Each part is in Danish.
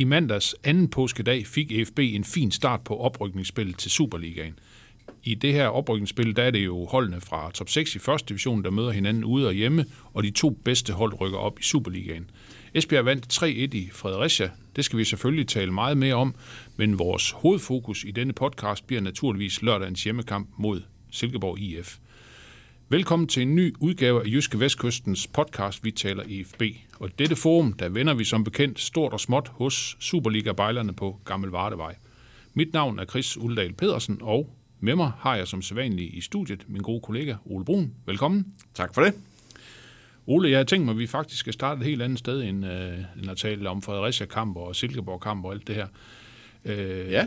I mandags anden påskedag fik EFB en fin start på oprykningsspillet til Superligaen. I det her oprykningsspil, der er det jo holdene fra top 6 i første division, der møder hinanden ude og hjemme, og de to bedste hold rykker op i Superligaen. Esbjerg vandt 3-1 i Fredericia. Det skal vi selvfølgelig tale meget mere om, men vores hovedfokus i denne podcast bliver naturligvis lørdagens hjemmekamp mod Silkeborg IF. Velkommen til en ny udgave af Jyske Vestkystens podcast, vi taler EFB. Og dette forum, der vender vi som bekendt stort og småt hos Superliga-bejlerne på Gammel Vardevej. Mit navn er Chris Uldal Pedersen, og med mig har jeg som sædvanlig i studiet min gode kollega Ole Brun. Velkommen. Tak for det. Ole, jeg har tænkt mig, at vi faktisk skal starte et helt andet sted, end, øh, end at tale om Fredericia-kamp og Silkeborg-kamp og alt det her. Øh, Ja,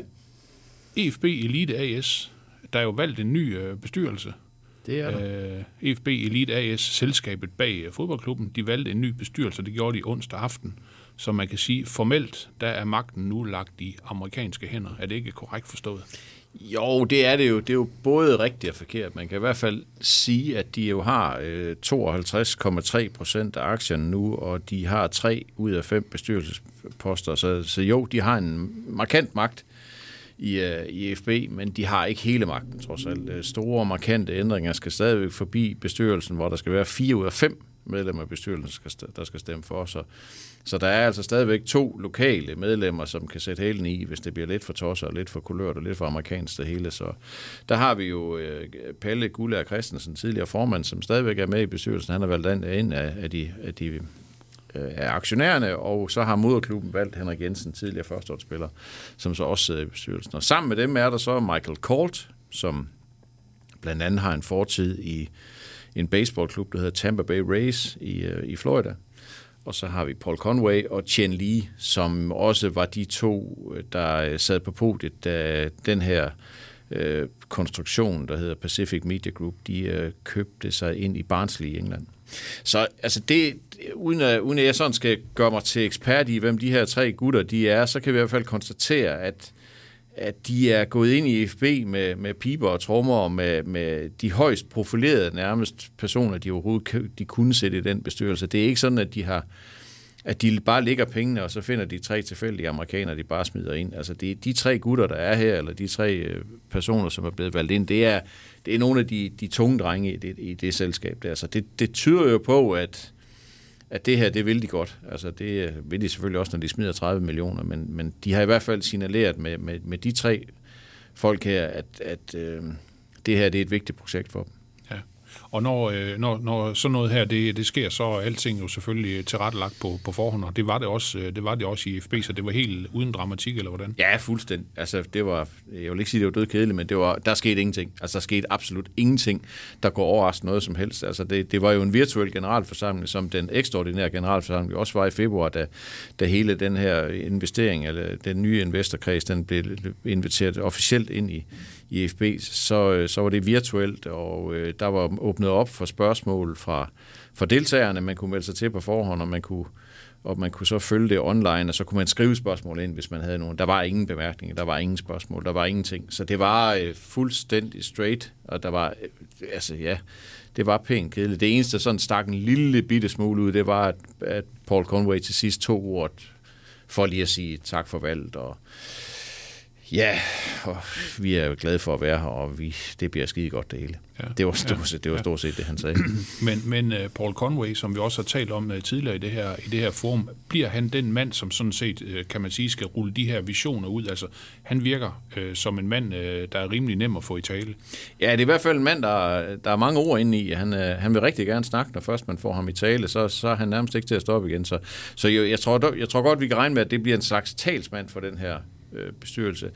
EFB Elite AS, der er jo valgt en ny øh, bestyrelse. Det er der. Øh, EFB Elite AS, selskabet bag øh, fodboldklubben, de valgte en ny bestyrelse, det gjorde de onsdag aften. Så man kan sige, formelt, der er magten nu lagt i amerikanske hænder. Er det ikke korrekt forstået? Jo, det er det jo. Det er jo både rigtigt og forkert. Man kan i hvert fald sige, at de jo har øh, 52,3 procent af aktierne nu, og de har tre ud af fem bestyrelsesposter. Så, så jo, de har en markant magt i, øh, i FB, men de har ikke hele magten, trods alt. Øh, store Store, markante ændringer skal stadigvæk forbi bestyrelsen, hvor der skal være fire ud af fem medlemmer af bestyrelsen, skal der skal stemme for. Så, så der er altså stadigvæk to lokale medlemmer, som kan sætte hælen i, hvis det bliver lidt for tosset og lidt for kulørt og lidt for amerikansk det hele. Så der har vi jo øh, Palle Gullager Christensen, tidligere formand, som stadigvæk er med i bestyrelsen. Han har valgt ind af, af de, af de øh, af aktionærerne, og så har moderklubben valgt Henrik Jensen, tidligere førsteårsspiller, som så også sidder i bestyrelsen. Og sammen med dem er der så Michael Colt, som blandt andet har en fortid i en baseballklub, der hedder Tampa Bay Rays i, øh, i Florida. Og så har vi Paul Conway og Chen Li, som også var de to, øh, der øh, sad på podiet, da den her øh, konstruktion, der hedder Pacific Media Group, de øh, købte sig ind i Barnsley i England. Så altså det, uden at, uden at jeg sådan skal gøre mig til ekspert i, hvem de her tre gutter de er, så kan vi i hvert fald konstatere, at at de er gået ind i FB med, med piber og trommer og med, med de højst profilerede nærmest personer, de overhovedet de kunne sætte i den bestyrelse. Det er ikke sådan, at de har at de bare ligger pengene, og så finder de tre tilfældige amerikanere, de bare smider ind. Altså det, de tre gutter, der er her, eller de tre øh, personer, som er blevet valgt ind, det er, det er nogle af de, de tunge drenge i det, i det selskab der. Så det, det tyder jo på, at, at det her, det vil de godt. Altså det øh, vil de selvfølgelig også, når de smider 30 millioner, men, men de har i hvert fald signaleret med, med, med de tre folk her, at, at øh, det her det er et vigtigt projekt for dem. Og når, øh, når, når sådan noget her, det, det sker, så er alting jo selvfølgelig tilrettelagt på, på forhånd, og det var det, også, øh, det var det også i FB, så det var helt uden dramatik, eller hvordan? Ja, fuldstændig. Altså, det var, jeg vil ikke sige, det var død kedeligt, men det var, der skete ingenting. Altså, der skete absolut ingenting, der går overraskende noget som helst. Altså, det, det var jo en virtuel generalforsamling, som den ekstraordinære generalforsamling også var i februar, da, da hele den her investering, eller den nye investorkreds, den blev inviteret officielt ind i, i FB, så, øh, så var det virtuelt, og øh, der var åbnet op for spørgsmål fra, fra deltagerne. Man kunne melde sig til på forhånd, og man kunne og man kunne så følge det online, og så kunne man skrive spørgsmål ind, hvis man havde nogen. Der var ingen bemærkninger, der var ingen spørgsmål, der var ingenting. Så det var øh, fuldstændig straight, og der var, øh, altså ja, det var pænt kedeligt. Det eneste, der sådan stak en lille bitte smule ud, det var, at, at Paul Conway til sidst tog ordet for lige at sige tak for valget, og ja, og vi er jo glade for at være her, og vi, det bliver skide godt det hele. Ja. Det var stort set, det var stort set det, han sagde. Men, men uh, Paul Conway, som vi også har talt om uh, tidligere i det, her, i det her forum, bliver han den mand, som sådan set, uh, kan man sige, skal rulle de her visioner ud? Altså, han virker uh, som en mand, uh, der er rimelig nem at få i tale. Ja, det er i hvert fald en mand, der, der er mange ord inde i. Han, øh, han vil rigtig gerne snakke, når først man får ham i tale, så, så er han nærmest ikke til at stoppe igen. Så, så jeg, jeg, tror, jeg tror godt, vi kan regne med, at det bliver en slags talsmand for den her bestyrelse.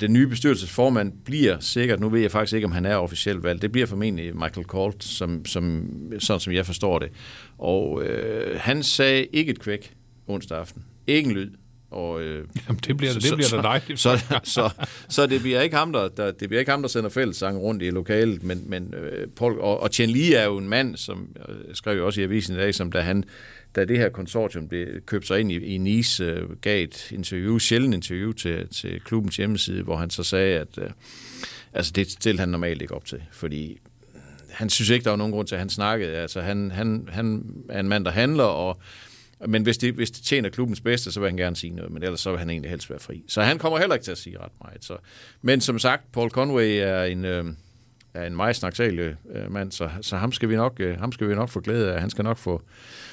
Den nye bestyrelsesformand bliver sikkert, nu ved jeg faktisk ikke, om han er officielt valgt, det bliver formentlig Michael Colt, som, som, sådan som jeg forstår det. Og øh, han sagde ikke et kvæk onsdag aften. Ikke en lyd. Og, øh, Jamen, det bliver, det bliver da dejligt. Så, så, så, så det bliver ikke ham, der, der, det bliver ikke ham, der sender fællessang rundt i lokalet, men, men øh, Paul, og, og Chen Li er jo en mand, som øh, skrev jo også i avisen i dag, som da han da det her konsortium blev købt sig ind i, i Nice, øh, gav et interview, sjældent interview til, til klubbens hjemmeside, hvor han så sagde, at øh, altså det stillede han normalt ikke op til, fordi han synes ikke, der var nogen grund til, at han snakkede. Altså, han, han, han er en mand, der handler, og men hvis det, hvis det tjener klubbens bedste, så vil han gerne sige noget, men ellers så vil han egentlig helst være fri. Så han kommer heller ikke til at sige ret meget. Så. Men som sagt, Paul Conway er en, øh, er en meget snaksalig øh, mand, så, så ham, skal vi nok, øh, ham skal vi nok få glæde af. Han skal nok få,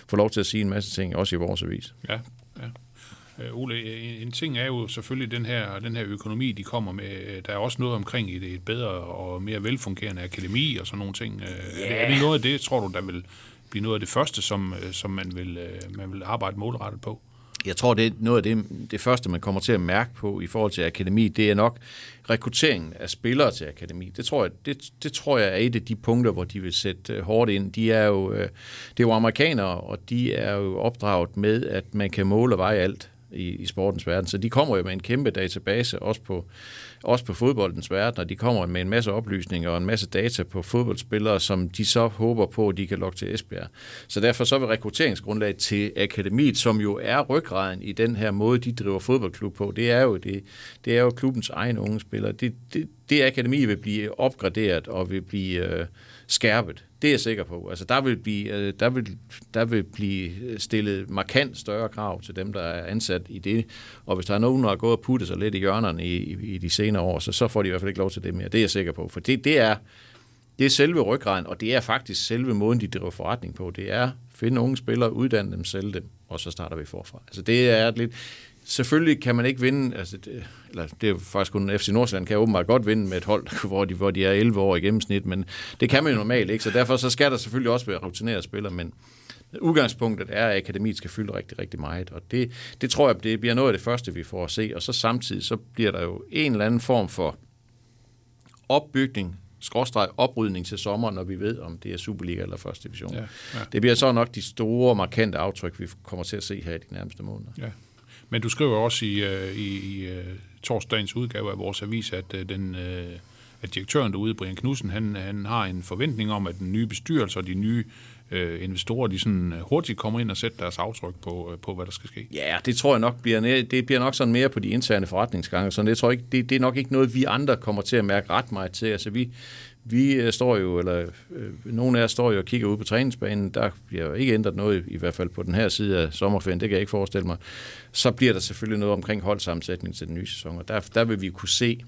få lov til at sige en masse ting, også i vores avis. Ja, ja. Øh, Ole, en, en ting er jo selvfølgelig den her, den her økonomi, de kommer med. Der er også noget omkring et, et bedre og mere velfungerende akademi og sådan nogle ting. Yeah. Er, det, er det noget af det, tror du, der vil blive noget af det første, som, øh, som man, vil, øh, man vil arbejde målrettet på? Jeg tror, det er noget af det, det første, man kommer til at mærke på i forhold til akademi, det er nok rekrutteringen af spillere til akademi. Det tror jeg, det, det tror jeg er et af de punkter, hvor de vil sætte øh, hårdt ind. De er jo, øh, det er jo amerikanere, og de er jo opdraget med, at man kan måle og veje alt i, i sportens verden. Så de kommer jo med en kæmpe database, også på, også på fodboldens verden, og de kommer med en masse oplysninger og en masse data på fodboldspillere, som de så håber på, at de kan lokke til Esbjerg. Så derfor så vil rekrutteringsgrundlaget til akademiet, som jo er ryggraden i den her måde, de driver fodboldklub på, det er jo, det, det er jo klubbens egen unge spillere. Det, det, det akademi vil blive opgraderet og vil blive øh, skærpet. Det er jeg sikker på. Altså, der, vil blive, øh, der, vil, der vil blive øh, stillet markant større krav til dem, der er ansat i det. Og hvis der er nogen, der har gået og puttet sig lidt i hjørnerne i, i, i de senere år, så, så får de i hvert fald ikke lov til det mere. Det er jeg sikker på. For det, det, er, det er selve ryggraden, og det er faktisk selve måden, de driver forretning på. Det er finde unge spillere, uddanne dem, sælge dem, og så starter vi forfra. Altså det er lidt... Selvfølgelig kan man ikke vinde, altså det, eller det er faktisk kun FC Nordsjælland kan åbenbart godt vinde med et hold, hvor de, hvor de er 11 år i gennemsnit, men det kan man jo normalt ikke, så derfor så skal der selvfølgelig også være rutinerede spillere, men udgangspunktet er, at akademiet skal fylde rigtig, rigtig meget, og det, det tror jeg, det bliver noget af det første, vi får at se, og så samtidig så bliver der jo en eller anden form for opbygning, skråstreg oprydning til sommer, når vi ved, om det er Superliga eller første division. Ja, ja. Det bliver så nok de store, markante aftryk, vi kommer til at se her i de nærmeste måneder. Ja. Men du skriver også i, øh, i, i uh, torsdagens udgave af vores avis, at, uh, den, at direktøren derude, Brian Knudsen, han, han har en forventning om, at den nye bestyrelse og de nye øh, investorer, de sådan øh, hurtigt kommer ind og sætter deres aftryk på, øh, på hvad der skal ske. Ja, det tror jeg nok bliver, det bliver nok sådan mere på de interne forretningsgange, så det, tror jeg ikke, det, det er nok ikke noget, vi andre kommer til at mærke ret meget til. Altså vi, vi øh, står jo, eller øh, nogle af os står jo og kigger ud på træningsbanen, der bliver jo ikke ændret noget, i hvert fald på den her side af sommerferien, det kan jeg ikke forestille mig. Så bliver der selvfølgelig noget omkring holdsammensætning til den nye sæson, og der, der vil vi kunne se,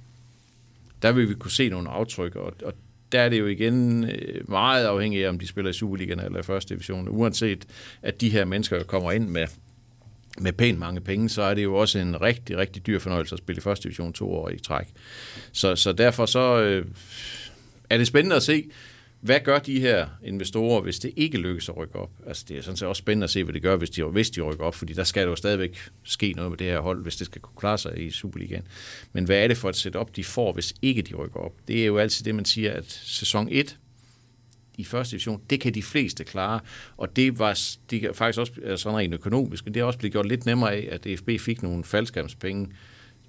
der vil vi kunne se nogle aftryk, og, og der er det jo igen øh, meget afhængigt af, om de spiller i Superligaen eller i første division. Uanset at de her mennesker kommer ind med, med pænt mange penge, så er det jo også en rigtig, rigtig dyr fornøjelse at spille i første division to år i træk. Så, så derfor så, øh, er det spændende at se, hvad gør de her investorer, hvis det ikke lykkes at rykke op? Altså, det er sådan set også spændende at se, hvad de gør, hvis de, hvis de rykker op, fordi der skal jo stadigvæk ske noget med det her hold, hvis det skal kunne klare sig i Superligaen. Men hvad er det for et setup, de får, hvis ikke de rykker op? Det er jo altid det, man siger, at sæson 1 i første division, det kan de fleste klare, og det var det er faktisk også sådan rent økonomisk, men det er også blevet gjort lidt nemmere af, at DFB fik nogle faldskærmspenge,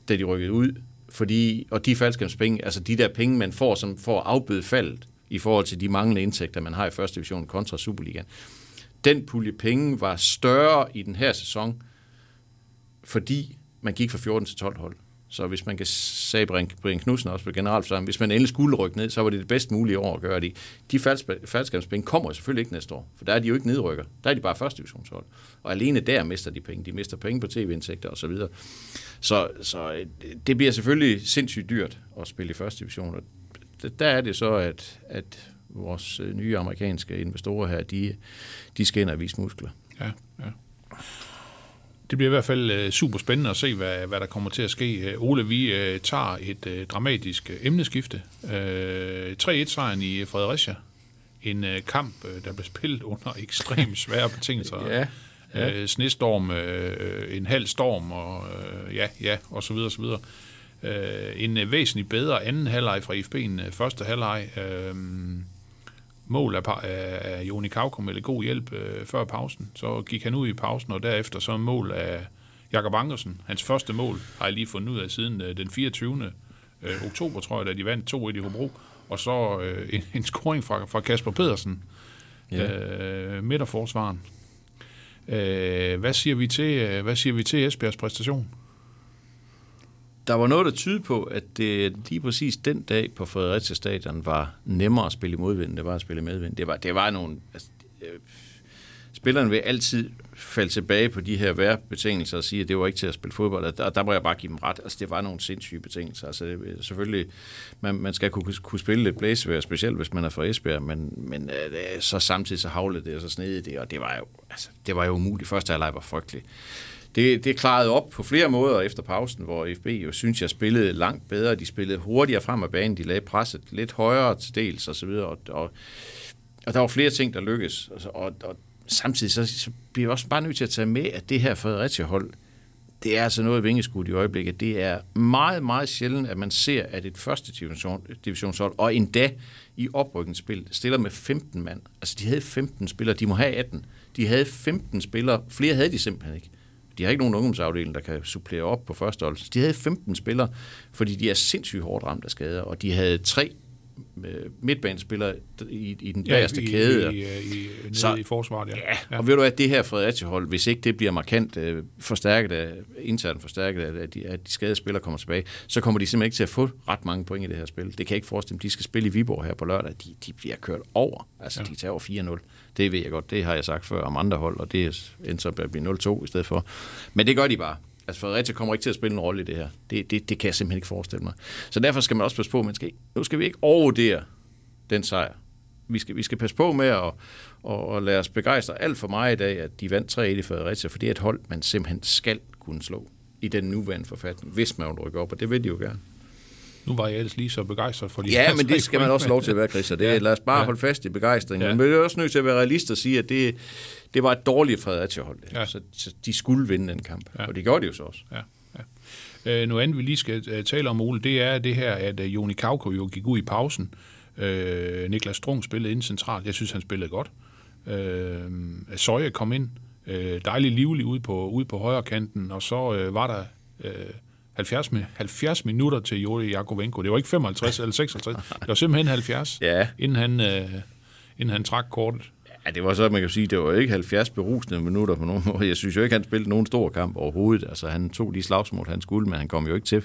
da de rykkede ud, fordi, og de faldskabspenge, altså de der penge, man får som får afbøde faldet i forhold til de manglende indtægter, man har i første division kontra Superligaen. Den pulje penge var større i den her sæson, fordi man gik fra 14 til 12 hold. Så hvis man kan sige Brian Knudsen også på generalforsamlingen, hvis man endelig skulle rykke ned, så var det det bedst mulige år at gøre det. De faldskabspenge kommer selvfølgelig ikke næste år, for der er de jo ikke nedrykker. Der er de bare første divisionshold. Og alene der mister de penge. De mister penge på tv-indtægter osv. Så, videre. så, så øh, det bliver selvfølgelig sindssygt dyrt at spille i første division. Og der er det så, at, at vores øh, nye amerikanske investorer her, de, de og vise muskler. Ja, ja. Det bliver i hvert fald øh, super spændende at se, hvad, hvad der kommer til at ske. Øh, Ole, vi øh, tager et øh, dramatisk emneskifte. Øh, 3-1-sejren i Fredericia. En øh, kamp, der blev spillet under ekstremt svære betingelser. ja. Ja. Øh, snestorm, øh, en halv storm, og øh, ja, ja, og så videre, og så videre. Øh, en øh, væsentligt bedre anden halvleg fra IFB end øh, første halvleg. Øh, mål af, af Joni Kauko med god hjælp øh, før pausen. Så gik han ud i pausen, og derefter så mål af Jakob Ankersen, hans første mål, har jeg lige fundet ud af siden øh, den 24. Øh, oktober, tror jeg, da de vandt 2-1 i Hobro. Og så øh, en, en scoring fra, fra Kasper Pedersen, ja. øh, midterforsvaren. Øh, hvad, siger vi til, hvad siger vi til Esbjergs præstation? Der var noget, der tyder på, at det lige præcis den dag på Fredericia Stadion var nemmere at spille i modvind, end det var at spille i medvind. Det var, det var nogle... Altså, øh, spillerne vil altid falde tilbage på de her vejrbetingelser og sige, at det var ikke til at spille fodbold, og der, der må jeg bare give dem ret. Altså, det var nogle sindssyge betingelser. Altså, det, øh, selvfølgelig, man, man skal kunne, kunne spille lidt blæsevejr, specielt hvis man er fra Esbjerg, men, men øh, så samtidig så havlede det, og så snede det, og det var jo, altså, det var jo umuligt. Første halvleg var frygtelig. Det, det klarede op på flere måder efter pausen, hvor FB jo synes, jeg spillede langt bedre. De spillede hurtigere frem af banen, de lagde presset lidt højere til dels og så videre, og, og, og der var flere ting, der lykkedes. Og, og, og samtidig så, så bliver vi også bare nødt til at tage med, at det her Fredericia-hold, det er altså noget vingeskud i øjeblikket. Det er meget, meget sjældent, at man ser, at et første division, divisionshold, og endda i oprykningsspil, stiller med 15 mand. Altså, de havde 15 spillere, de må have 18. De havde 15 spillere, flere havde de simpelthen ikke. De har ikke nogen ungdomsafdeling, der kan supplere op på første hold. De havde 15 spillere, fordi de er sindssygt hårdt ramt af skader, og de havde tre øh, midtbanespillere i, i den bagerste i, kæde. I, i, i, nede Så- i forsvaret, ja. Ja, ja, og ved du hvad, det her Fredericia-hold, hvis ikke det bliver markant øh, forstærket af, internt forstærket af, at de, at de skadede spillere kommer tilbage, så kommer de simpelthen ikke til at få ret mange point i det her spil. Det kan jeg ikke forestille mig. De skal spille i Viborg her på lørdag. De, de bliver kørt over. Altså, ja. de tager 4-0. Det ved jeg godt. Det har jeg sagt før om andre hold, og det er så at blive 0-2 i stedet for. Men det gør de bare. Altså Fredericia kommer ikke til at spille en rolle i det her. Det, det, det kan jeg simpelthen ikke forestille mig. Så derfor skal man også passe på, man skal, nu skal vi ikke overvurdere den sejr. Vi skal, vi skal passe på med at, at, at lade os begejstre alt for meget i dag, at de vandt 3-1 i Fredericia, for det er et hold, man simpelthen skal kunne slå i den nuværende forfatning, hvis man vil rykke op, og det vil de jo gerne. Nu var jeg ellers lige så begejstret for de Ja, men det skal man også lov til at være, Chris, og det, Ja. lad os bare Ja. holde fast i begejstringen. Ja. Men vi er også nødt til at være realist og sige, at det, det var et dårligt Fredericia-hold. Ja. Så, så de skulle vinde den kamp, Ja. og det gjorde de jo så også. Ja, ja. Øh, noget andet, vi lige skal øh, tale om, Ole, det er det her, at øh, Joni Kauko jo gik ud i pausen. Øh, Niklas Strung spillede ind centralt. Jeg synes, han spillede godt. Øh, Søje kom ind. Øh, dejligt livlig ude på, ude på højre kanten, og så øh, var der øh, 70, mi- 70 minutter til Jori Jakovenko. Det var ikke 55 eller 56. Det var simpelthen 70, Ja. inden, han, øh, inden han trak kortet. Ja, det var så, man kan sige, det var ikke 70 berusende minutter på nogen måde. Jeg synes jo ikke, han spillede nogen stor kamp overhovedet. Altså, han tog de slagsmål, han skulle, men han kom jo ikke til,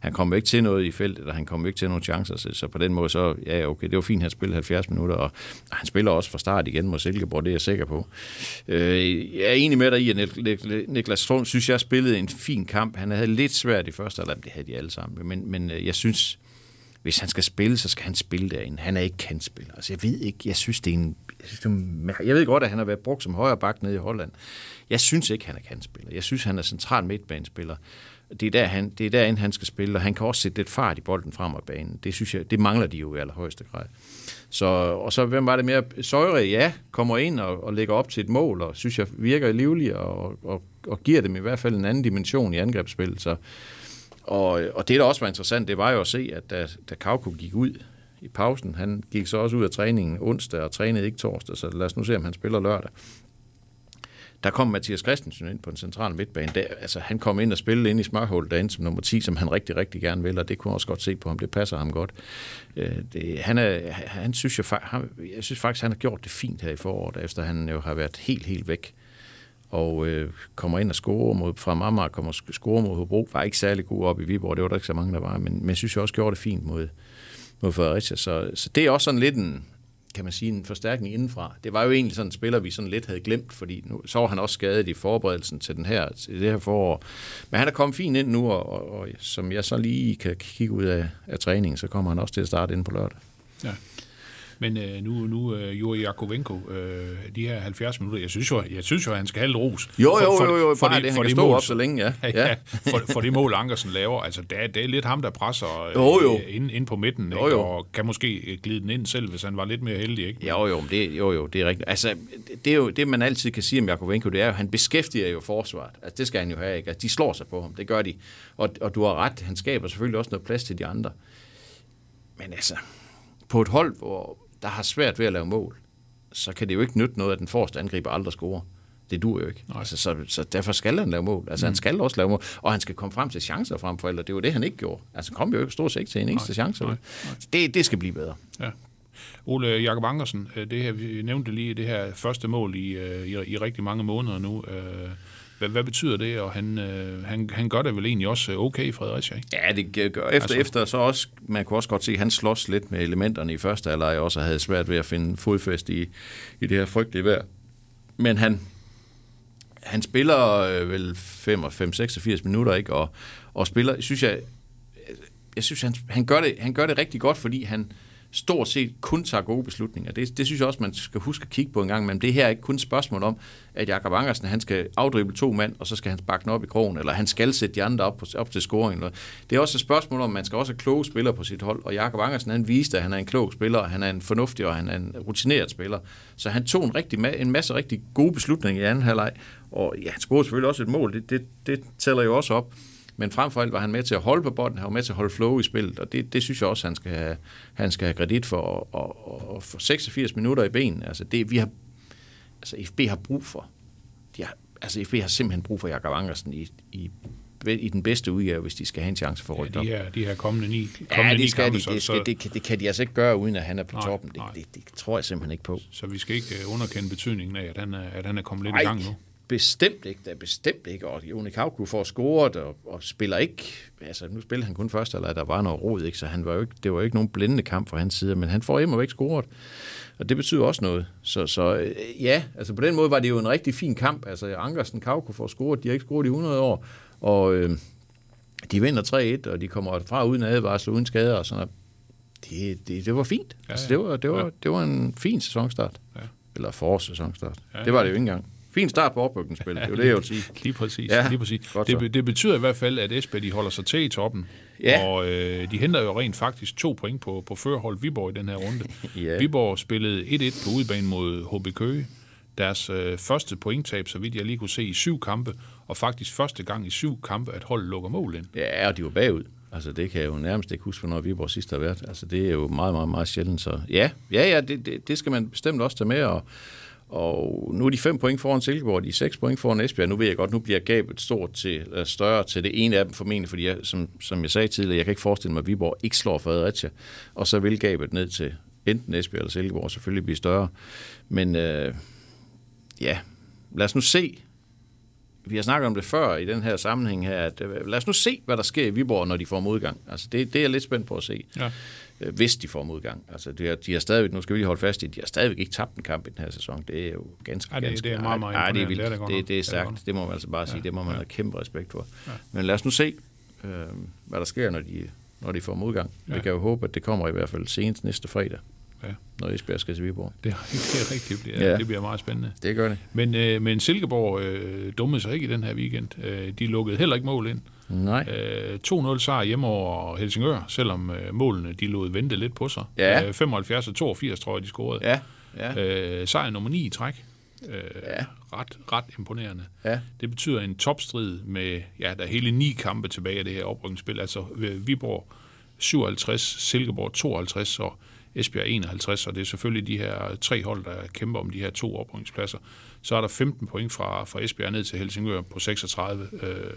han kom jo ikke til noget i feltet, og han kom jo ikke til nogle chancer. Så, så på den måde, så ja, okay, det var fint, at han spillede 70 minutter, og han spiller også fra start igen mod Silkeborg, det er jeg sikker på. Øh, jeg er enig med dig i, at Niklas Strøm, synes jeg, spillede en fin kamp. Han havde lidt svært i første halvleg, det havde de alle sammen, men, men øh, jeg synes, hvis han skal spille, så skal han spille derinde. Han er ikke kantspiller. Altså, jeg ved ikke, jeg synes, det er en... Jeg, synes, det mær- jeg ved godt, at han har været brugt som højre bak nede i Holland. Jeg synes ikke, han er kantspiller. Jeg synes, han er central midtbanespiller. Det er, der, han, det er derinde, han skal spille, og han kan også sætte lidt fart i bolden frem af banen. Det synes jeg, det mangler de jo i allerhøjeste grad. Så, og så hvem var det mere? Søjre, ja, kommer ind og, og lægger op til et mål, og synes jeg virker livlig, og, og, og giver dem i hvert fald en anden dimension i angrebsspillet. Så, og, og det, der også var interessant, det var jo at se, at da, da Kauko gik ud i pausen, han gik så også ud af træningen onsdag og trænede ikke torsdag, så lad os nu se, om han spiller lørdag. Der kom Mathias Christensen ind på den centrale midtbane. Der, altså, han kom ind og spillede ind i smørhullet derinde som nummer 10, som han rigtig, rigtig gerne vil, og det kunne jeg også godt se på ham. Det passer ham godt. Øh, det, han, er, han synes jeg, han, jeg synes faktisk, han har gjort det fint her i foråret, efter han jo har været helt, helt væk og øh, kommer ind og scorer mod, fra Amager, kommer og scorer mod Hobro, var ikke særlig god op i Viborg, det var der ikke så mange, der var, men, men synes jeg også gjorde det fint mod, mod Fredericia, så, så det er også sådan lidt en, kan man sige, en forstærkning indenfra. Det var jo egentlig sådan en spiller, vi sådan lidt havde glemt, fordi nu, så var han også skadet i forberedelsen til, den her, til det her forår. Men han er kommet fint ind nu, og, og, og som jeg så lige kan kigge ud af, af træningen, så kommer han også til at starte ind på lørdag. Ja. Men øh, nu, nu øh, Juri Jakovenko, øh, de her 70 minutter, jeg synes jo, jeg synes jo han skal have lidt ros. Jo, jo, jo, jo, bare det, han kan stå mål, op så længe, ja. ja. Ja. for, for det mål, Ankersen laver, altså det er, det er lidt ham, der presser øh, Jo, jo. Ind, ind på midten, Jo, ikke? jo. og kan måske glide den ind selv, hvis han var lidt mere heldig. Ikke? Jo, jo, det, jo, jo, det er rigtigt. Altså, det, er jo, det, man altid kan sige om Jakovenko, det er jo, han beskæftiger jo forsvaret. Altså, det skal han jo have, ikke? Altså, de slår sig på ham, det gør de. Og, og du har ret, han skaber selvfølgelig også noget plads til de andre. Men altså, på et hold, hvor der har svært ved at lave mål, så kan det jo ikke nytte noget, at den forreste angriber aldrig scorer. Det dur jo ikke. Altså, så, så derfor skal han lave mål. Altså, mm. han skal også lave mål. Og han skal komme frem til chancer frem for Det var det, han ikke gjorde. Altså, han kom jo ikke stort set ikke til en eneste Nej, chance. nej, Det, det skal blive bedre. Ja. Ole Jakob Ankersen, øh, det her, vi nævnte lige det her første mål i, øh, i, i rigtig mange måneder nu. Øh, Hvad, hvad betyder det? Og han, øh, han, han gør det vel egentlig også okay i Fredericia, ikke? Ja, det gør. Efter, altså, efter så også, man kunne også godt se, at han slås lidt med elementerne i første halvleg, også havde svært ved at finde fodfæst i, i det her frygtelige vejr. Men han, han spiller øh, vel 5-86 minutter, ikke? Og, og spiller, synes jeg, jeg synes, han, han, gør det, han gør det rigtig godt, fordi han stort set kun tager gode beslutninger. Det, det synes jeg også, man skal huske at kigge på en gang, men det her er ikke kun et spørgsmål om, at Jakob Angersen, han skal afdrible to mand, og så skal han sparke den op i krogen, eller han skal sætte de andre op, på, op til scoring. Det er også et spørgsmål om, at man skal også have kloge spillere på sit hold, og Jakob Angersen, han viste, at han er en klog spiller, og han er en fornuftig, og han er en rutineret spiller. Så han tog en, rigtig, en masse rigtig gode beslutninger i anden halvleg, og ja, han scorede selvfølgelig også et mål, det, det, det tæller jo også op. Men frem for alt var han med til at holde på bolden, han var med til at holde flow i spillet, og det, det synes jeg også, han skal have, han skal have kredit for. Og, og, og for 86 minutter i ben, altså det, vi har, altså FB har brug for. De har, altså FB har simpelthen brug for Jakob Angersen i, i, i den bedste udgave, hvis de skal have en chance for at rykke ja, de her, de her kommende ni, kommende ja, det, skal kampe, de, det, skal, så, det, kan, det kan de altså ikke gøre, uden at han er på Nej, toppen. Det, nej. det, det, tror jeg simpelthen ikke på. så vi skal ikke øh, underkende betydningen af, at han er, at han er kommet lidt Nej, i gang nu. Bestemt ikke. Det er bestemt ikke. Og Joni Kauku får scoret og, og, spiller ikke... Altså, nu spiller han kun først, eller der var noget rod, ikke? Så han var jo ikke, det var jo ikke nogen blændende kamp fra hans side, men han får hjemme ikke scoret. Og det betyder også noget. Så, så øh, ja, altså på den måde var det jo en rigtig fin kamp. Altså Ankersen Kauku får scoret, de har ikke scoret i 100 år, og øh, de vinder 3-1, og de kommer fra uden advarsel, uden skader og sådan noget. Det, det, det var fint. Ja, altså, ja. det, var, det, var, Ja. det var en fin sæsonstart. Ja. Eller forårssæsonstart. Ja, det var ja. det jo ikke engang. Fin start på oprykningsspillet, det er jo det, jeg vil sige. Lige præcis. Ja, lige præcis. godt Det, så. det betyder i hvert fald, at Esbjerg de holder sig til i toppen. Ja. Og øh, de henter jo rent faktisk to point på, på førerhold Viborg i den her runde. Ja. Viborg spillede 1-1 på udebane mod HB Køge. Deres øh, første pointtab, så vidt jeg lige kunne se, i syv kampe. Og faktisk første gang i syv kampe, at holdet lukker mål ind. Ja, og de var bagud. Altså, det kan jeg jo nærmest ikke huske, hvornår Viborg sidst har været. Altså, det er jo meget, meget, meget sjældent. Så ja, ja, ja det, det, det skal man bestemt også tage med. Og, og nu er de fem point foran Silkeborg, de er seks point foran Esbjerg. Nu ved jeg godt, nu bliver gabet stort til, eller større til det ene af dem formentlig, fordi jeg, som, som jeg sagde tidligere, jeg kan ikke forestille mig, at Viborg ikke slår Fredericia. Og så vil gabet ned til enten Esbjerg eller Silkeborg selvfølgelig blive større. Men øh, ja, lad os nu se, vi har snakket om det før i den her sammenhæng her, at øh, lad os nu se, hvad der sker i Viborg, når de får modgang. Altså det, det er jeg lidt spændt på at se, Ja. øh, hvis de får modgang. Altså de har, de har stadigvæk, nu skal vi lige holde fast i, de har stadigvæk ikke tabt en kamp i den her sæson. Det er jo ganske, Ja, det- ganske, det er meget, meget ej, det er vildt. Det er det det, er er det stærkt. Det må man altså bare sige. Ja, Det må man ja. have kæmpe respekt for. Ja. Men lad os nu se, øh, hvad der sker, når de, når de får modgang. Ja. Vi kan jo håbe, at det kommer i hvert fald senest næste fredag, Ja. når Esbjerg skal til Viborg. Det, er- det er rigtigt. Det bliver, Ja. ja. det bliver meget spændende. Det gør det. Men, øh, men Silkeborg øh, dummede sig ikke i den her weekend. Øh, de lukkede heller ikke mål ind. Nej. Øh, 2-0 sejr hjemme over Helsingør, selvom øh, målene de lod vente lidt på sig. Ja. Øh, 75 og 82, tror jeg, de scorede. Ja, ja. Øh, sejr nummer 9 i træk. Øh, Ja. ret, ret imponerende. Ja. Det betyder en topstrid med, ja, der er hele ni kampe tilbage af det her oprykningsspil. Altså øh, Viborg 57, Silkeborg 52 og Esbjerg 51, og det er selvfølgelig de her tre hold, der kæmper om de her to oprykningspladser. Så er der 15 point fra, fra Esbjerg ned til Helsingør på 36, øh,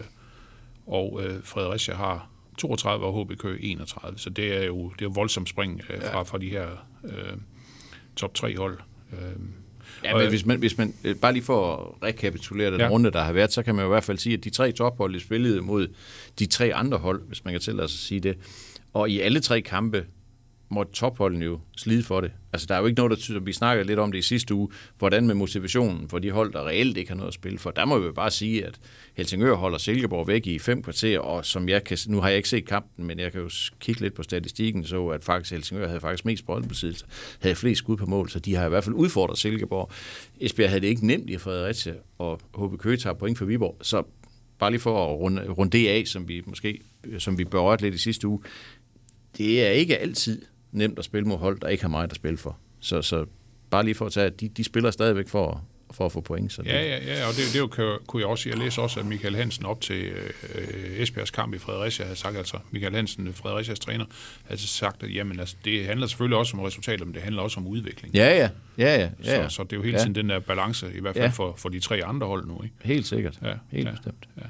og øh, Fredericia har 32 og HB Køge 31, så det er jo det er jo voldsomt spring øh, fra, fra de her øh, top tre hold. Øh, Ja, men hvis man, hvis man øh, bare lige for at rekapitulere den ja. Runde, der har været, så kan man i hvert fald sige, at de tre tophold de spillede mod de tre andre hold, hvis man kan tillade sig at sige det. Og i alle tre kampe måtte topholdene jo slide for det. Altså, der er jo ikke noget, der tyder, vi snakkede lidt om det i sidste uge, hvordan med motivationen for de hold, der reelt ikke har noget at spille for. Der må vi jo bare sige, at Helsingør holder Silkeborg væk i fem kvarter, og som jeg kan, nu har jeg ikke set kampen, men jeg kan jo kigge lidt på statistikken, så at faktisk Helsingør havde faktisk mest boldbesiddelse, havde flest skud på mål, så de har i hvert fald udfordret Silkeborg. Esbjerg havde det ikke nemt i Fredericia, og HB Køge tager point for Viborg, så bare lige for at runde, runde det af, som vi måske som vi berørte lidt i sidste uge, det er ikke altid nemt at spille mod hold, der ikke har meget at spille for. Så, så bare lige for at tage, at de, de spiller stadigvæk for for at få point. Så Ja, ja, ja, og det, det jo, kunne jeg også, jeg læste også, at Michael Hansen op til øh, Esbjergs kamp i Fredericia havde sagt, altså Michael Hansen, Fredericias træner, havde sagt, at jamen, altså, det handler selvfølgelig også om resultater, men det handler også om udvikling. ja, ja, ja, ja, Så, ja, ja. så det er jo hele Ja. tiden den der balance, i hvert fald Ja. for, for de tre andre hold nu. Ikke? helt sikkert. Ja, helt ja. bestemt. Ja.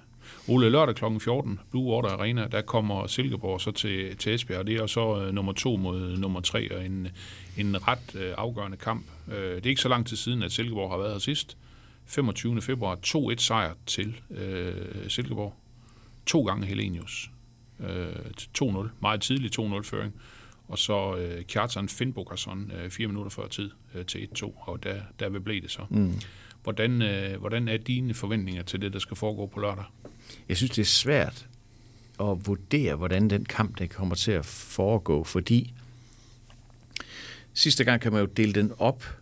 Ole, lørdag kl. 14, Blue Water Arena, der kommer Silkeborg så til, til Esbjerg, og det er så øh, nummer to mod øh, nummer tre, og en, en ret øh, afgørende kamp. Øh, det er ikke så lang tid siden, at Silkeborg har været her sidst. 25. februar, 2-1 sejr til øh, Silkeborg. To gange Helenius. Øh, til 2-0, meget tidlig 2-0-føring. Og så øh, Kjartan Finnbogason øh, fire minutter før tid øh, til 1-2, og der, der blev det så. Mm. Hvordan, øh, hvordan er dine forventninger til det, der skal foregå på lørdag? Jeg synes, det er svært at vurdere, hvordan den kamp den kommer til at foregå, fordi sidste gang kan man jo dele den op.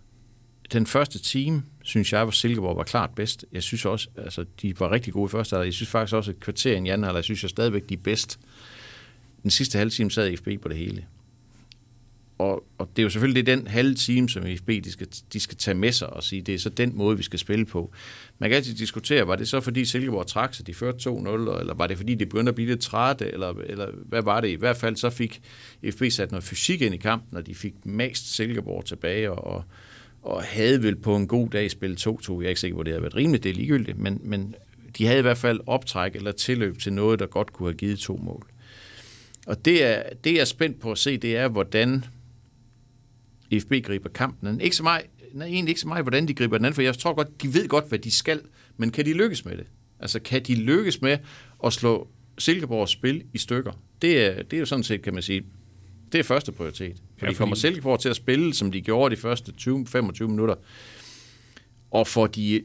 Den første time, synes jeg, hvor Silkeborg var klart bedst. Jeg synes også, altså, de var rigtig gode i første halvleg. Jeg synes faktisk også, at kvarteren i anden halvleg, jeg synes jeg stadigvæk, de er bedst. Den sidste halve time sad FB på det hele. Og, og det er jo selvfølgelig det er den halve time, som FB de skal, de skal tage med sig og sige, det er så den måde, vi skal spille på. Man kan altid diskutere, var det så fordi Silkeborg trak sig, de førte 2-0, eller var det fordi de begyndte at blive lidt trætte, eller, eller hvad var det? I hvert fald så fik FB sat noget fysik ind i kampen, og de fik mast Silkeborg tilbage, og, og havde vel på en god dag spillet 2-2. Jeg er ikke sikker på, det havde været rimeligt, det er ligegyldigt, men, men de havde i hvert fald optræk eller tilløb til noget, der godt kunne have givet to mål. Og det er, det jeg er spændt på at se, det er, hvordan FB griber kampen. Ikke så meget, nej, egentlig ikke så meget, hvordan de griber den anden, for jeg tror godt, de ved godt, hvad de skal, men kan de lykkes med det? Altså, kan de lykkes med at slå Silkeborgs spil i stykker? Det er, det er jo sådan set, kan man sige, det er første prioritet. For Ja, de kommer fordi- Silkeborg til at spille, som de gjorde de første 20-25 minutter, og får de,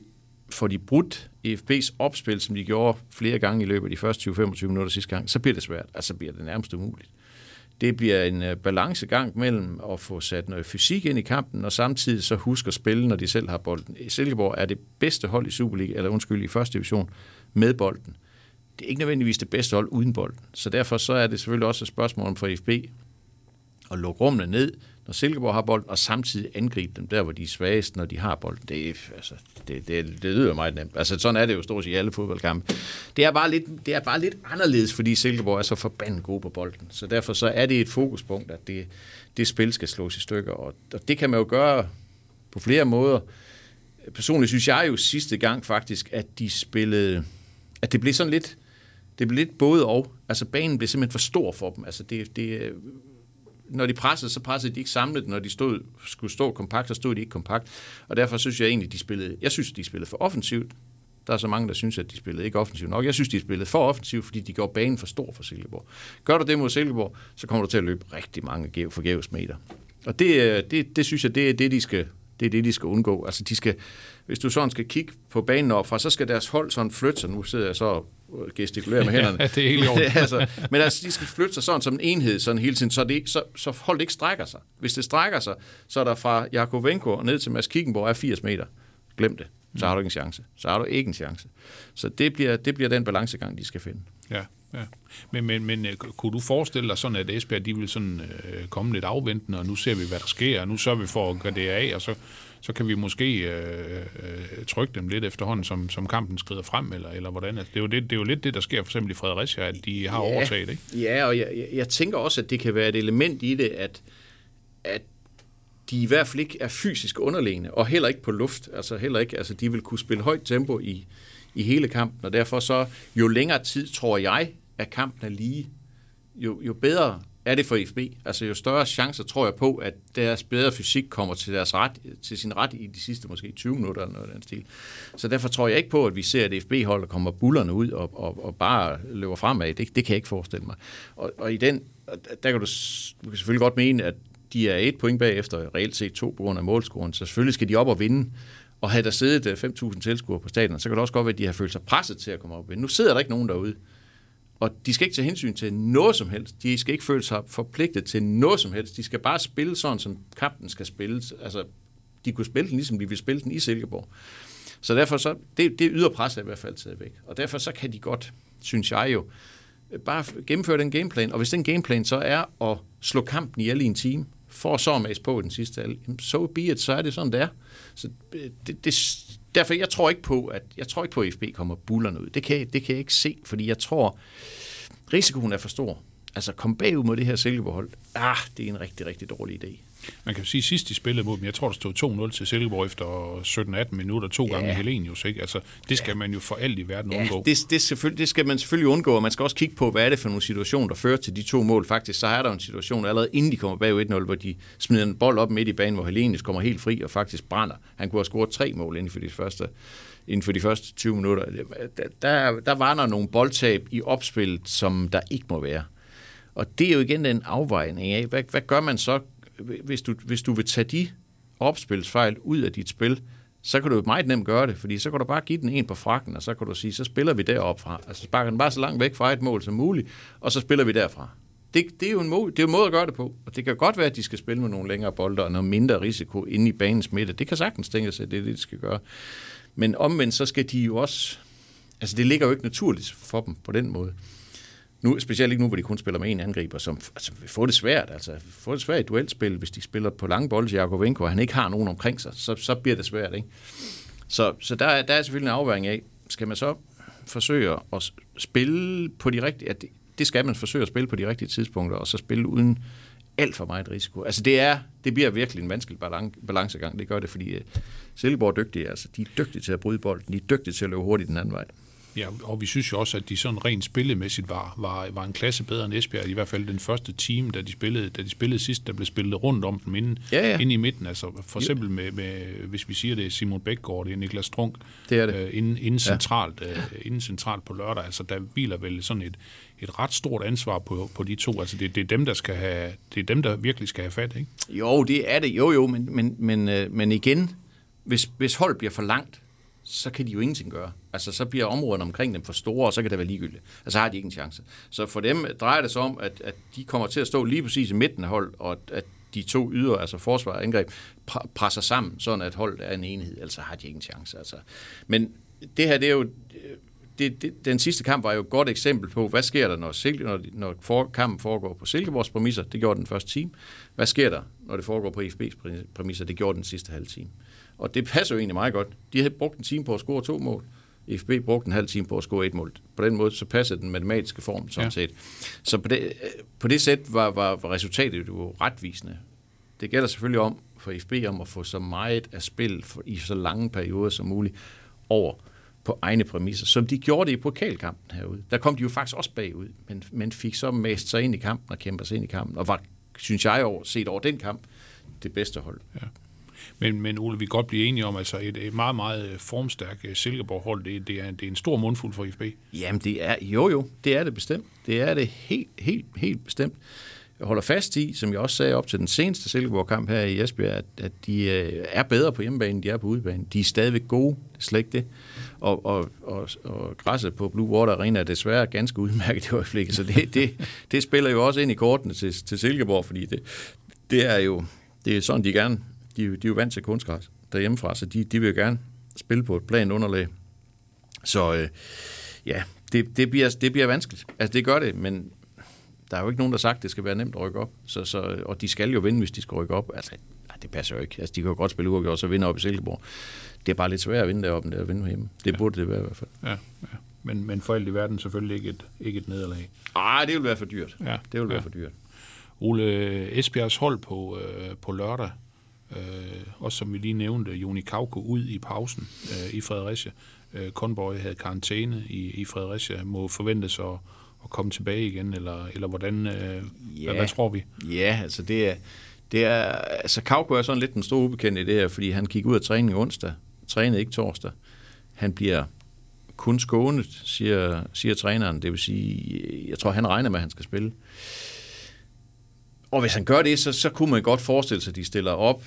får de brudt EFB's opspil, som de gjorde flere gange i løbet af de første 20-25 minutter sidste gang, så bliver det svært. Altså bliver det nærmest umuligt. Det bliver en øh, balancegang mellem at få sat noget fysik ind i kampen, og samtidig så huske at spille, når de selv har bolden. Silkeborg er det bedste hold i Superliga, eller undskyld, i første division med bolden. Det er ikke nødvendigvis det bedste hold uden bolden. Så derfor så er det selvfølgelig også et spørgsmål om for FB at lukke rummene ned, når Silkeborg har bolden, og samtidig angribe dem der, hvor de er svagest, når de har bolden. Det, er, altså, det, det, det lyder meget nemt. Altså, sådan er det jo stort set i alle fodboldkampe. Det er, bare lidt, det er bare lidt anderledes, fordi Silkeborg er så forbandet gode på bolden. Så derfor så er det et fokuspunkt, at det, det spil skal slås i stykker. Og, og det kan man jo gøre på flere måder. Personligt synes jeg jo sidste gang faktisk, at de spillede, at det blev sådan lidt, det blev lidt både og. Altså banen blev simpelthen for stor for dem. Altså det, det, når de pressede, så pressede de ikke samlet. Når de stod, skulle stå kompakt, så stod de ikke kompakt. Og derfor synes jeg egentlig, de spillede, jeg synes, de spillede for offensivt. Der er så mange, der synes, at de spillede ikke offensivt nok. Jeg synes, de spillede for offensivt, fordi de gjorde banen for stor for Silkeborg. Gør du det mod Silkeborg, så kommer du til at løbe rigtig mange forgæves meter. Og det, øh, det, det synes jeg, det er det, de skal, det er det, de skal undgå. Altså, de skal, hvis du sådan skal kigge på banen opfra, så skal deres hold sådan flytte sig. Nu sidder jeg så og gestikulerer med hænderne. Ja, det er helt i orden. altså, men altså, de skal flytte sig sådan som en enhed sådan hele tiden, så, det, så, så holdet ikke strækker sig. Hvis det strækker sig, så er der fra Jakovenko og ned til Mads Kickenborg er 80 meter. Glem det. Så har du ikke en chance. Så har du ikke en chance. Så det bliver, det bliver den balancegang, de skal finde. Ja, ja. Men, men, men øh, kunne du forestille dig sådan, at Esbjerg de vil sådan, øh, komme lidt afventende, og nu ser vi, hvad der sker, og nu sørger vi for at gøre det af, og så, så kan vi måske øh, øh, trykke dem lidt efterhånden, som, som kampen skrider frem, eller, eller hvordan. Altså, det, er jo det, det er jo lidt det, der sker for eksempel i Fredericia, at de har ja. overtaget, ikke? Ja, og jeg, jeg, jeg tænker også, at det kan være et element i det, at, at de i hvert fald ikke er fysisk underlegne, og heller ikke på luft. Altså heller ikke, altså de vil kunne spille højt tempo i, i hele kampen, og derfor så, jo længere tid, tror jeg, at kampen er lige, jo, jo bedre er det for FB. Altså jo større chancer tror jeg på, at deres bedre fysik kommer til, deres ret, til sin ret i de sidste måske 20 minutter eller noget af den stil. Så derfor tror jeg ikke på, at vi ser et FB-hold, der kommer bullerne ud og, og, og bare løber fremad. Det, det kan jeg ikke forestille mig. Og, og i den, der kan du, du kan selvfølgelig godt mene, at de er et point bagefter, reelt set to på grund af målscoren. Så selvfølgelig skal de op og vinde. Og havde der siddet øh, 5.000 tilskuere på stadion, så kan det også godt være, at de har følt sig presset til at komme op og vinde. Nu sidder der ikke nogen derude. Og de skal ikke tage hensyn til noget som helst. De skal ikke føle sig forpligtet til noget som helst. De skal bare spille sådan, som kampen skal spilles. Altså, de kunne spille den, ligesom de ville spille den i Silkeborg. Så derfor så, det, det yder pres i hvert fald taget væk. Og derfor så kan de godt, synes jeg jo, bare gennemføre den gameplan. Og hvis den gameplan så er at slå kampen ihjel i en time, for så at mase på i den sidste halv, så so be it, så er det sådan, det er. Så øh, det, det, derfor, jeg tror ikke på, at jeg tror ikke på, at FB kommer bullerne ud. Det kan, jeg- det kan jeg ikke se, fordi jeg tror, risikoen er for stor. Altså, kom bagud mod det her Silkeborg-hold. Ah, det er en rigtig, rigtig dårlig idé. Man kan jo sige, at sidst de spillede mod dem, jeg tror, der stod 2-0 til Silkeborg efter 17-18 minutter, to Ja. gange Helenius, ikke? Altså, det skal man jo for alt i verden Ja, undgå. det, det, selvfølgelig, det skal man selvfølgelig undgå, og man skal også kigge på, hvad er det for nogle situationer, der fører til de to mål. Faktisk, så er der en situation allerede inden de kommer bag 1-0, hvor de smider en bold op midt i banen, hvor Helenius kommer helt fri og faktisk brænder. Han kunne have scoret tre mål inden for de første, inden for de første 20 minutter. Der, der, der var der nogle boldtab i opspillet, som der ikke må være. Og det er jo igen den afvejning af, hvad, hvad gør man så, hvis du, hvis du vil tage de opspilsfejl ud af dit spil, så kan du jo meget nemt gøre det, fordi så kan du bare give den en på frakken, og så kan du sige, så spiller vi derop fra. Altså sparker den bare så langt væk fra et mål som muligt, og så spiller vi derfra. Det, det, er jo en måde, det er jo en måde at gøre det på, og det kan godt være, at de skal spille med nogle længere bolde og noget mindre risiko inde i banens midte. Det kan sagtens tænkes, sig, at det er det, de skal gøre. Men omvendt, så skal de jo også... Altså, det ligger jo ikke naturligt for dem på den måde. Nu, specielt ikke nu, hvor de kun spiller med en angriber, som altså, vil få det svært. Altså, få det svært i duelspil, hvis de spiller på lange bolde til Jakovenko, og han ikke har nogen omkring sig, så, så bliver det svært. Ikke? Så, så der, er- der er selvfølgelig en afværing af, skal man så forsøge at spille på de rigtige... Ja, det, det skal man forsøge at spille på de rigtige tidspunkter, og så spille uden alt for meget risiko. Altså det er, det bliver virkelig en vanskelig balancegang. Det gør det, fordi uh, Silkeborg er dygtige. Altså, de er dygtige til at bryde bolden. De er dygtige til at løbe hurtigt den anden vej. Ja, og vi synes jo også, at de sådan rent spillemæssigt var, var, var en klasse bedre end Esbjerg. I hvert fald den første team, da de spillede, da de spillede sidst, der blev spillet rundt om dem inde, Ja, ja. inde i midten. Altså for eksempel med, med, hvis vi siger det, er Simon Bækgaard, det er Niklas Strunk, Det er det. Øh, inde, inde, centralt, øh, inde centralt på lørdag. Altså der hviler vel sådan et, et ret stort ansvar på, på de to. Altså det, det, er dem, der skal have, det er dem, der virkelig skal have fat, ikke? Jo, det er det. Jo, jo, men, men, men, øh, men igen, hvis, hvis hold bliver for langt, så kan de jo ingenting gøre. Altså, så bliver områderne omkring dem for store, og så kan det være ligegyldigt. Altså, så har de ikke en chance. Så for dem drejer det sig om, at, at de kommer til at stå lige præcis i midten af hold, og at, at de to yder, altså forsvar og angreb, presser sammen, sådan at holdet er en enhed, altså har de ingen chance. Altså. Men det her, det er jo... Det, det, den sidste kamp var jo et godt eksempel på, hvad sker der, når, Silke, når, når for, kampen foregår på Silkeborgs præmisser. Det gjorde den første time. Hvad sker der, når det foregår på FB's præmisser? Det gjorde den sidste halve time. Og det passer jo egentlig meget godt. De havde brugt en time på at score to mål. FB brugte en halv time på at score et mål. På den måde, så passer den matematiske form, sådan Ja. ja. set. Så på det, på det sæt var, var, var resultatet jo retvisende. Det gælder selvfølgelig om for FB om at få så meget af spil for, i så lange perioder som muligt over på egne præmisser, som de gjorde det i pokalkampen herude. Der kom de jo faktisk også bagud, men, men fik så mast sig ind i kampen og kæmper sig ind i kampen, og var, synes jeg, over, set over den kamp, det bedste hold. Men, men Ole, vi kan godt blive enige om, altså et, et meget, meget øh, formstærkt øh, Silkeborg-hold, det, det, er, det er en stor mundfuld for FB. Jamen, det er, jo jo, det er det bestemt. Det er det helt, helt, helt bestemt. Jeg holder fast i, som jeg også sagde op til den seneste Silkeborg-kamp her i Esbjerg, at, at de øh, er bedre på hjemmebane, end de er på udebane. De er stadigvæk gode, slet ikke det. Og, og, og, og græsset på Blue Water Arena er desværre ganske udmærket i øjeblikket, så det, det, det spiller jo også ind i kortene til, til Silkeborg, fordi det, det er jo det er sådan, de gerne, de, er jo- de er jo vant til kunstgræs derhjemmefra, så de, de vil jo gerne spille på et plan underlag. Så øh, ja, det, det, bliver, det bliver vanskeligt. Altså, det gør det, men der er jo ikke nogen, der har sagt, at det skal være nemt at rykke op. Så, så, og de skal jo vinde, hvis de skal rykke op. Altså, nej, det passer jo ikke. Altså, de kan jo godt spille uafgjort og så vinde op i Silkeborg. Det er bare lidt svært at vinde deroppe, end det at vinde hjemme. Det burde det være i hvert fald. Ja, ja. Men, men for alt i verden selvfølgelig ikke et, ikke et nederlag. Ej, det vil være for dyrt. Ja. Det vil være Ja. for dyrt. Ole Esbjergs hold på, øh, på lørdag, øh, også som vi lige nævnte, Joni Kauko ud i pausen øh, i Fredericia. Øh, Conboy havde karantæne i, i Fredericia, må forventes at, at komme tilbage igen, eller, eller hvordan, øh, hvad, Ja. hvad tror vi? Ja, altså det er, det er, altså Kauko er sådan lidt den store ubekendte i det her, fordi han gik ud af træning onsdag, trænede ikke torsdag. Han bliver kun skånet, siger, siger træneren, det vil sige, jeg tror han regner med, at han skal spille. Og hvis han gør det, så, så kunne man godt forestille sig, at de stiller op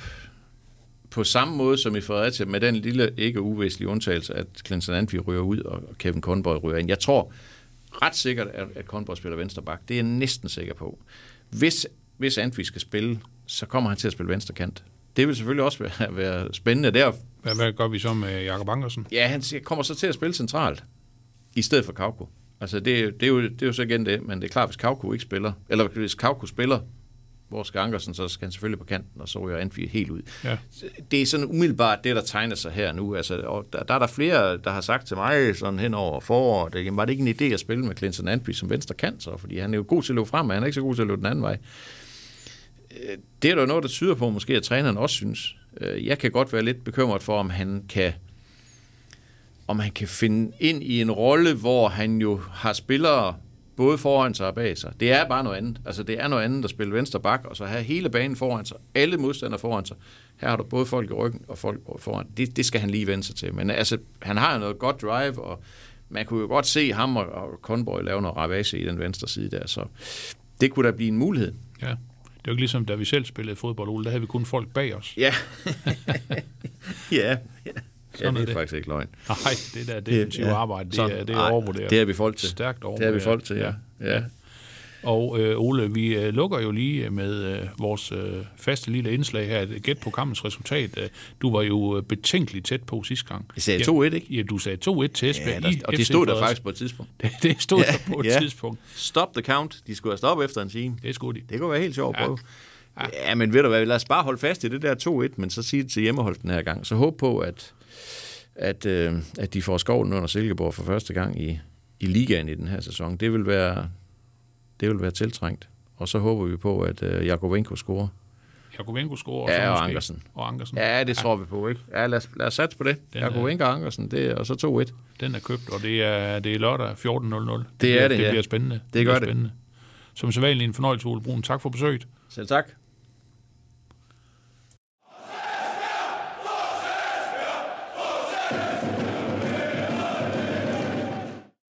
på samme måde som i Fredericia, med den lille ikke uvæsentlige undtagelse, at Clinton Antwi ryger ud, og Kevin Conboy ryger ind. Jeg tror ret sikkert, at, at Conboy spiller venstre bak. Det er jeg næsten sikker på. Hvis, hvis Antwi skal spille, så kommer han til at spille venstre kant. Det vil selvfølgelig også være, være spændende der. Hvad, hvad gør vi så med Jakob Ankersen? Ja, han kommer så til at spille centralt, i stedet for Kauko. Altså, det, det, er jo, det er jo så igen det, men det er klart, hvis Kauko ikke spiller, eller hvis Kauko spiller hvor skal Ankersen, så skal han selvfølgelig på kanten, og så ryger Anfi helt ud. Ja. Det er sådan umiddelbart det, der tegner sig her nu. Altså, og der, der er der flere, der har sagt til mig sådan hen over foråret, jamen, var det ikke en idé at spille med Clinton Anfi som venstre kant, så? fordi han er jo god til at løbe frem, men han er ikke så god til at løbe den anden vej. Øh, Det er der jo noget, der tyder på, måske at træneren også synes. Øh, Jeg kan godt være lidt bekymret for, om han kan om han kan finde ind i en rolle, hvor han jo har spillere både foran sig og bag sig. Det er bare noget andet. Altså, det er noget andet at spille venstre bak, og så have hele banen foran sig, alle modstandere foran sig. Her har du både folk i ryggen og folk foran. Det, det skal han lige vende sig til. Men altså, han har jo noget godt drive, og man kunne jo godt se ham og, og Conboy lave noget ravage i den venstre side der, så det kunne da blive en mulighed. Ja. Det er jo ikke ligesom, da vi selv spillede fodbold, Ole, der havde vi kun folk bag os. Ja. ja. ja. Ja det er er det. faktisk ikke løgn. Nej, det der defensive Ja. arbejde, det, Sådan. er, det er overvurderet. Det er vi folk til. Stærkt Det er overvurderet. vi folk til, ja. ja. Og øh, Ole, vi øh, lukker jo lige med øh, vores øh, faste lille indslag her, gæt på kampens resultat. Øh, Du var jo øh, betænkeligt tæt på sidste gang. Jeg sagde ja, 2-1, ikke? Ja, du sagde 2-1 til Esbjerg. Ja, der, og det stod der faktisk på et tidspunkt. Det, det stod ja, der på et ja. ja. tidspunkt. Stop the count. De skulle have stoppet efter en time. Det er sgu de. Det kunne være helt sjovt at Ja. prøve. Ja. ja, men ved du hvad, lad os bare holde fast i det der 2-1, men så sige det til hjemmeholdt den her gang. Så håb på, at, at, øh, at de får skovlen under Silkeborg for første gang i, i ligaen i den her sæson. Det vil være, det vil være tiltrængt. Og så håber vi på, at øh, Jakovenko scorer. Jakovenko scorer. Ja, og måske- Ankersen. Og Ankersen. Ja, det tror vi på, ikke? Ja, lad os, lad os satse på det. Den er- Jakovenko og Ankersen, det, og så 2-1. Den er købt, og det er, det er lørdag 14.00. Det, er bliver, det, det ja. bliver spændende. Det bliver gør det. spændende. Som sædvanligt en fornøjelse, Ole Brun. Tak for besøget. Selv tak.